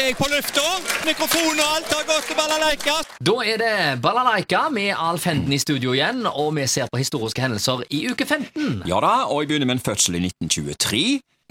er jeg på lufta. Mikrofon og alt har gått til balalaika. Da er det Balalaika med Alf Henden i studio igjen, og vi ser på historiske hendelser i uke 15. Ja da, og jeg begynner med en fødsel i 1923.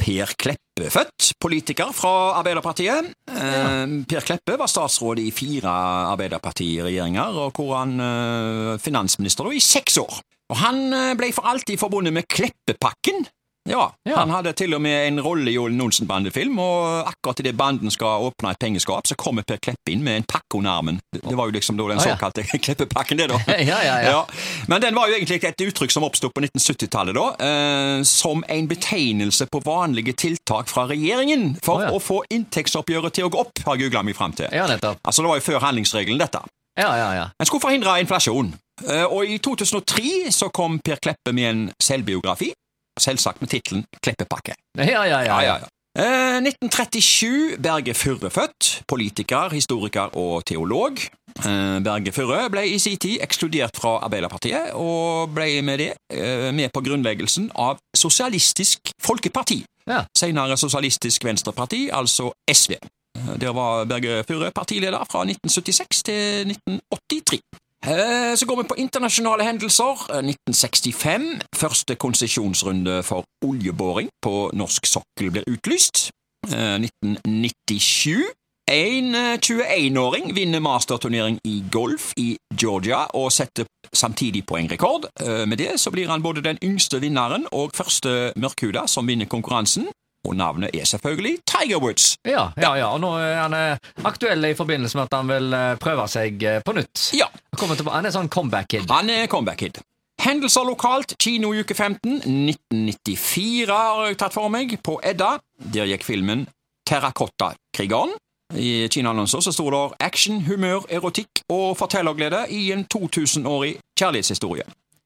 Per Kleppe født, politiker fra Arbeiderpartiet. Ja. per Kleppe var statsråd i fire Arbeiderpartiregjeringer, og hvor han eh, finansminister da, i seks år. Og han eh, ble for alltid forbundet med Kleppepakken. Ja, Ja. Han hadde til og med en rolle i Olen Olsen-bandefilm, og akkurat idet banden skal åpne et pengeskap, så kommer Per Kleppe inn med en pakke under armen. Det, var jo liksom da den Å, ja. såkalte Kleppepakken, det, da. Ja, ja, ja. Men den var jo egentlig et uttrykk som oppsto på 1970-tallet, da, eh, som en betegnelse på vanlige tiltak fra regjeringen for ja. å få inntektsoppgjøret til å gå opp, har jeg googla meg fram til. Ja, nettopp. Altså, Det var jo før handlingsregelen, dette. Ja, ja, ja. En skulle forhindre inflasjon. Eh, Og i 2003 så kom Per Kleppe med en selvbiografi, selvsagt med tittelen Kleppepakke. Ja, ja, ja. ja. Eh, 1937, Berge Furre født. Politiker, historiker og teolog. Eh, Berge Furre ble i sin tid ekskludert fra Arbeiderpartiet, og ble med det eh, med på grunnleggelsen av Sosialistisk Folkeparti. Ja. Senere Sosialistisk Venstreparti, altså SV. Eh, Der var Berge Furre partileder fra 1976 til 1983. Eh, Så går vi på internasjonale hendelser. Eh, 1965. Første konsesjonsrunde for oljeboring på norsk sokkel blir utlyst. Eh, 1997. En eh, 21-åring vinner masterturnering i golf i Georgia og setter samtidig poengrekord. Eh, Med det så blir han både den yngste vinneren og første mørkhuda som vinner konkurransen. Og navnet er selvfølgelig Tiger Woods. Ja, ja, ja. Og nå er han eh, aktuell i forbindelse med at han vil eh, prøve seg eh, på nytt. Ja, Kommer. Han er sånn comeback-kid. Han er comeback-kid. Hendelser lokalt, kino i uke 15, 1994 har jeg tatt for meg, på Edda. Der gikk filmen Terrakotta-krigeren. I kinoannonser så sto det action, humør, erotikk og fortellerglede i en 2000-årig kjærlighetshistorie.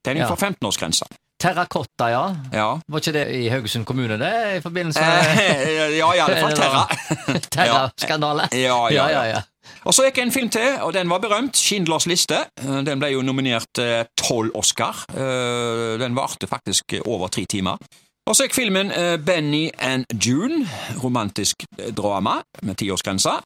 Er Ja. for 15-årsgrensa. Terrakotta, ja. Ja. Var ikke det i Haugesund kommune, det? I forbindelse Eh, med ja, i alle fall Terra. Terra-skandale? Ja, ja, ja. ja. Og så gikk en film til, og den var berømt. Schindlers liste. Eh, Den ble jo nominert til tolv Oscar. Eh, Den varte faktisk over tre timer. Og så gikk filmen eh, Benny and June, romantisk eh, drama med tiårsgrense.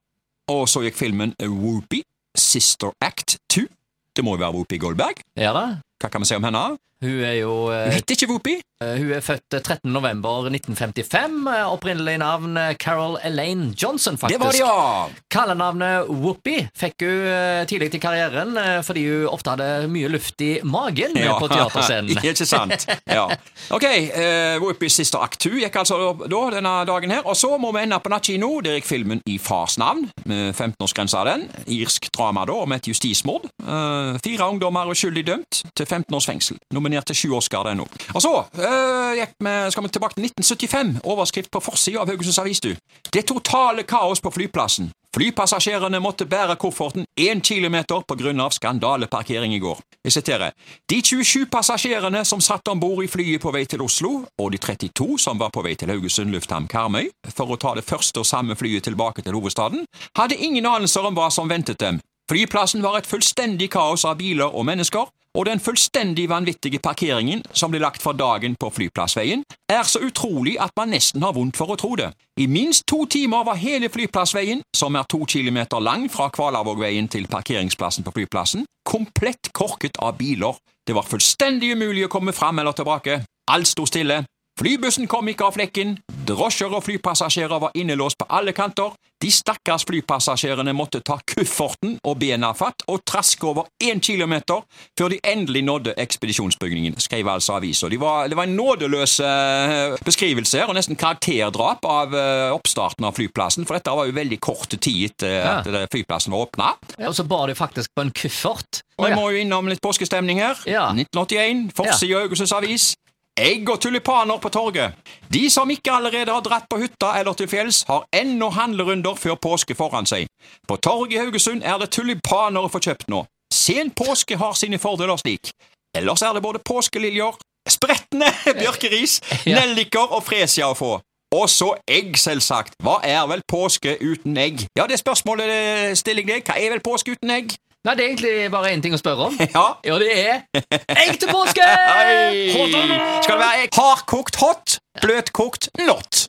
Og så gikk filmen eh, Whoopi, Sister Act 2. Det må jo være Whoopi Goldberg. Ja da. Hva kan vi si om henne? Hun er jo Hun eh, heter ikke Whoopi. Hun er født 13. november 1955. eh, Opprinnelig navn eh, Carol Elaine Johnson, faktisk. Det var det, ja! Kallenavnet Whoopi fikk hun eh, tidlig i karrieren eh, fordi hun ofte hadde mye luft i magen eh, Ja. på teaterscenen. Ikke sant? Ja. Ok, uh, Whoopies siste akt hun gikk altså da denne dagen her. Og så må vi ende på nattkino. Der gikk filmen I fars navn, med 15-årsgrense av den. Irsk drama da, om et justismord. Eh, fire ungdommer uskyldig dømt til 15 års fengsel. Nominert til sju Oscar, nå. Og så øh, gikk skal vi tilbake til 1975. Overskrift på forsida av Haugesunds Avis, du. Det totale kaos på flyplassen. Flypassasjerene måtte bære kofferten én kilometer på grunn av skandaleparkering i går. Jeg siterer. De 27 passasjerene som satt om bord i flyet på vei til Oslo, og de 32 som var på vei til Haugesund lufthavn Karmøy for å ta det første og samme flyet tilbake til hovedstaden, hadde ingen anelser om hva som ventet dem. Flyplassen var et fullstendig kaos av biler og mennesker, og den fullstendig vanvittige parkeringen som ble lagt for dagen på flyplassveien, er så utrolig at man nesten har vondt for å tro det. I minst to timer var hele flyplassveien, som er to kilometer lang fra Kvalavågveien til parkeringsplassen på flyplassen, komplett korket av biler. Det var fullstendig umulig å komme fram eller tilbake. Alt sto stille. Flybussen kom ikke av flekken, drosjer og flypassasjerer var innelåst på alle kanter, de stakkars flypassasjerene måtte ta kufferten og bena fatt og traske over én kilometer før de endelig nådde ekspedisjonsbygningen, skrev altså avisa. De det var en nådeløs eh, beskrivelse her, og nesten karakterdrap av eh, oppstarten av flyplassen, for dette var jo veldig kort tid etter at flyplassen var åpna. Og så bar de faktisk på en kuffert. Jeg må jo innom litt påskestemning her. Ja. 1981, forside av Haugesunds Avis. Egg og tulipaner på torget. De som ikke allerede har dratt på hytta eller til fjells, har ennå handlerunder før påske foran seg. På torget i Haugesund er det tulipaner å få kjøpt nå. Sen påske har sine fordeler slik. Ellers er det både påskeliljer, spretne bjørkeris, nelliker og fresia å få. Og så egg, selvsagt. Hva er vel påske uten egg? Ja, det spørsmålet eh, stiller jeg deg. Hva er vel påske uten egg? Nei, det er egentlig bare én ting å spørre om. Ja. Ja, det er egg til påske! Skal det være egg? Hardkokt hot, bløtkokt not.